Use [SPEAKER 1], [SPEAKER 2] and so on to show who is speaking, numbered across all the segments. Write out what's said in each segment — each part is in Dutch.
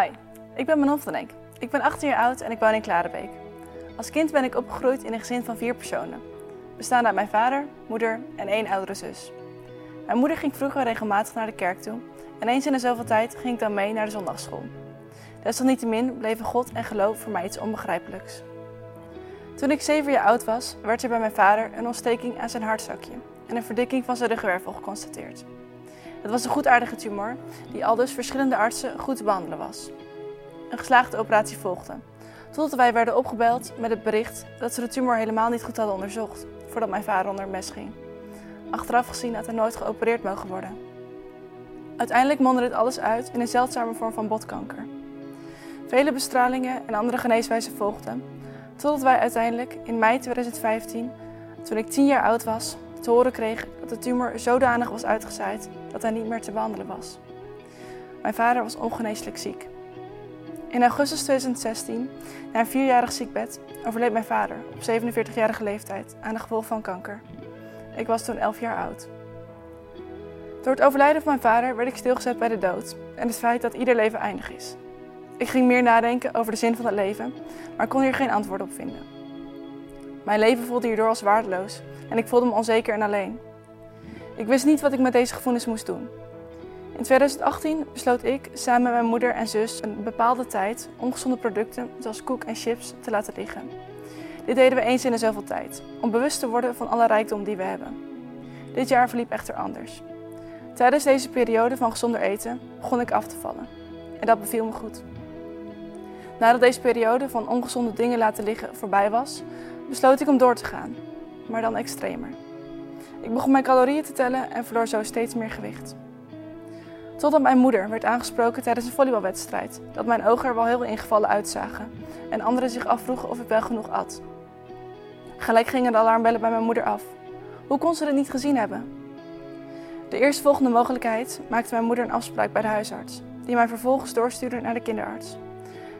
[SPEAKER 1] Hi, ik ben Manon van Enk. Ik ben 18 jaar oud en ik woon in Klarenbeek. Als kind ben ik opgegroeid in een gezin van vier personen. Bestaande uit mijn vader, moeder en één oudere zus. Mijn moeder ging vroeger regelmatig naar de kerk toe en eens in de zoveel tijd ging ik dan mee naar de zondagschool. Desalniettemin bleven God en geloof voor mij iets onbegrijpelijks. Toen ik zeven jaar oud was, werd er bij mijn vader een ontsteking aan zijn hartzakje en een verdikking van zijn ruggenwervel geconstateerd. Het was een goedaardige tumor die al dus verschillende artsen goed te behandelen was. Een geslaagde operatie volgde, totdat wij werden opgebeld met het bericht dat ze de tumor helemaal niet goed hadden onderzocht voordat mijn vader onder het mes ging. Achteraf gezien had hij nooit geopereerd mogen worden. Uiteindelijk mondde dit alles uit in een zeldzame vorm van botkanker. Vele bestralingen en andere geneeswijzen volgden, totdat wij uiteindelijk in mei 2015, toen ik 10 jaar oud was, te horen kregen dat de tumor zodanig was uitgezaaid dat hij niet meer te behandelen was. Mijn vader was ongeneeslijk ziek. In augustus 2016, na een vierjarig ziekbed, overleed mijn vader op 47-jarige leeftijd aan de gevolgen van kanker. Ik was toen 11 jaar oud. Door het overlijden van mijn vader werd ik stilgezet bij de dood en het feit dat ieder leven eindig is. Ik ging meer nadenken over de zin van het leven, maar kon hier geen antwoord op vinden. Mijn leven voelde hierdoor als waardeloos en ik voelde me onzeker en alleen. Ik wist niet wat ik met deze gevoelens moest doen. In 2018 besloot ik samen met mijn moeder en zus een bepaalde tijd ongezonde producten zoals koek en chips te laten liggen. Dit deden we eens in de zoveel tijd, om bewust te worden van alle rijkdom die we hebben. Dit jaar verliep echter anders. Tijdens deze periode van gezonder eten begon ik af te vallen. En dat beviel me goed. Nadat deze periode van ongezonde dingen laten liggen voorbij was, besloot ik om door te gaan, maar dan extremer. Ik begon mijn calorieën te tellen en verloor zo steeds meer gewicht. Totdat mijn moeder werd aangesproken tijdens een volleybalwedstrijd, dat mijn ogen er wel heel ingevallen uitzagen en anderen zich afvroegen of ik wel genoeg at. Gelijk gingen de alarmbellen bij mijn moeder af. Hoe kon ze dit niet gezien hebben? De eerstvolgende mogelijkheid maakte mijn moeder een afspraak bij de huisarts, die mij vervolgens doorstuurde naar de kinderarts.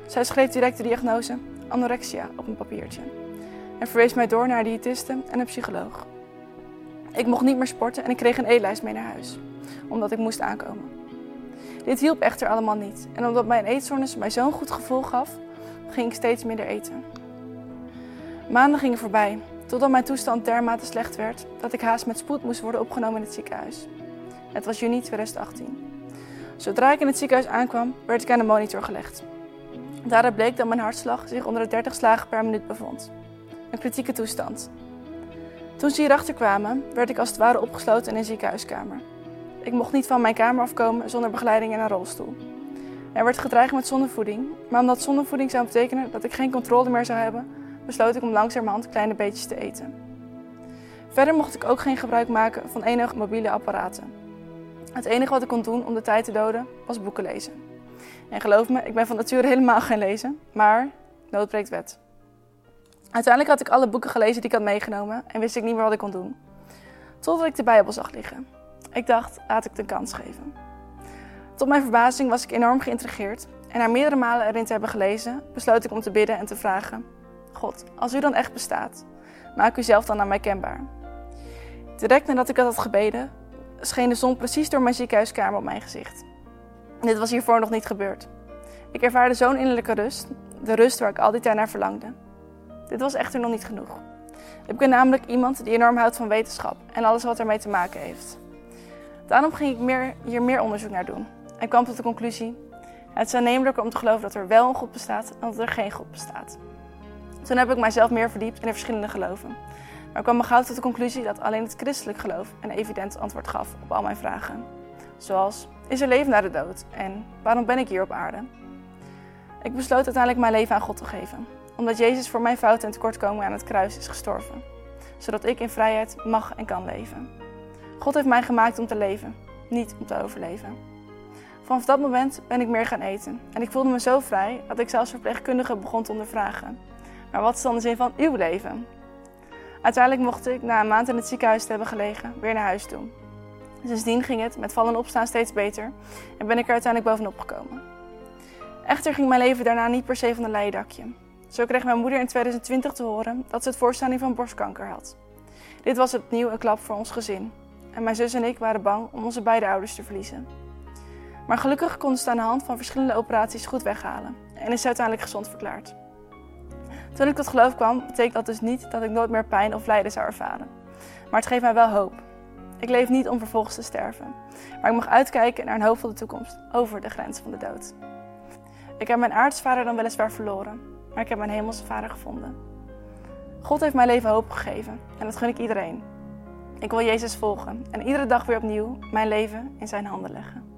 [SPEAKER 1] Zij schreef direct de diagnose anorexia op een papiertje en verwees mij door naar een diëtiste en een psycholoog. Ik mocht niet meer sporten en ik kreeg een eetlijst mee naar huis, omdat ik moest aankomen. Dit hielp echter allemaal niet en omdat mijn eetstoornis mij zo'n goed gevoel gaf, ging ik steeds minder eten. Maanden gingen voorbij, totdat mijn toestand dermate slecht werd dat ik haast met spoed moest worden opgenomen in het ziekenhuis. Het was juni 2018. Zodra ik in het ziekenhuis aankwam, werd ik aan de monitor gelegd. Daaruit bleek dat mijn hartslag zich onder de 30 slagen per minuut bevond. Een kritieke toestand. Toen ze hierachter kwamen, werd ik als het ware opgesloten in een ziekenhuiskamer. Ik mocht niet van mijn kamer afkomen zonder begeleiding in een rolstoel. Er werd gedreigd met zondevoeding, maar omdat zondevoeding zou betekenen dat ik geen controle meer zou hebben, besloot ik om langzamerhand kleine beetjes te eten. Verder mocht ik ook geen gebruik maken van enige mobiele apparaten. Het enige wat ik kon doen om de tijd te doden was boeken lezen. En geloof me, ik ben van nature helemaal geen lezen, maar nood breekt wet. Uiteindelijk had ik alle boeken gelezen die ik had meegenomen en wist ik niet meer wat ik kon doen. Totdat ik de Bijbel zag liggen. Ik dacht, laat ik het een kans geven. Tot mijn verbazing was ik enorm geïntrigeerd en na meerdere malen erin te hebben gelezen, besloot ik om te bidden en te vragen: God, als u dan echt bestaat, maak u zelf dan aan mij kenbaar. Direct nadat ik dat had gebeden, scheen de zon precies door mijn ziekenhuiskamer op mijn gezicht. Dit was hiervoor nog niet gebeurd. Ik ervaarde zo'n innerlijke rust, de rust waar ik al die tijd naar verlangde. Dit was echter nog niet genoeg. Ik ben namelijk iemand die enorm houdt van wetenschap en alles wat ermee te maken heeft. Daarom ging ik meer, hier meer onderzoek naar doen en kwam tot de conclusie: het is aannemelijker om te geloven dat er wel een God bestaat dan dat er geen God bestaat. Toen heb ik mijzelf meer verdiept in de verschillende geloven. Maar kwam me gauw tot de conclusie dat alleen het christelijk geloof een evident antwoord gaf op al mijn vragen. Zoals: is er leven na de dood en waarom ben ik hier op aarde? Ik besloot uiteindelijk mijn leven aan God te geven, omdat Jezus voor mijn fouten en tekortkomingen aan het kruis is gestorven, zodat ik in vrijheid mag en kan leven. God heeft mij gemaakt om te leven, niet om te overleven. Vanaf dat moment ben ik meer gaan eten en ik voelde me zo vrij dat ik zelfs verpleegkundigen begon te ondervragen. Maar wat is dan de zin van uw leven? Uiteindelijk mocht ik, na een maand in het ziekenhuis te hebben gelegen, weer naar huis toe. Sindsdien ging het met vallen en opstaan steeds beter en ben ik er uiteindelijk bovenop gekomen. Echter ging mijn leven daarna niet per se van een leien dakje. Zo kreeg mijn moeder in 2020 te horen dat ze het voorstelling van borstkanker had. Dit was opnieuw een klap voor ons gezin. En mijn zus en ik waren bang om onze beide ouders te verliezen. Maar gelukkig konden ze aan de hand van verschillende operaties goed weghalen en is ze uiteindelijk gezond verklaard. Toen ik tot geloof kwam, betekent dat dus niet dat ik nooit meer pijn of lijden zou ervaren. Maar het geeft mij wel hoop. Ik leef niet om vervolgens te sterven, maar ik mag uitkijken naar een hoopvolle toekomst over de grenzen van de dood. Ik heb mijn aardse vader dan weliswaar verloren, maar ik heb mijn hemelse vader gevonden. God heeft mijn leven hoop gegeven en dat gun ik iedereen. Ik wil Jezus volgen en iedere dag weer opnieuw mijn leven in zijn handen leggen.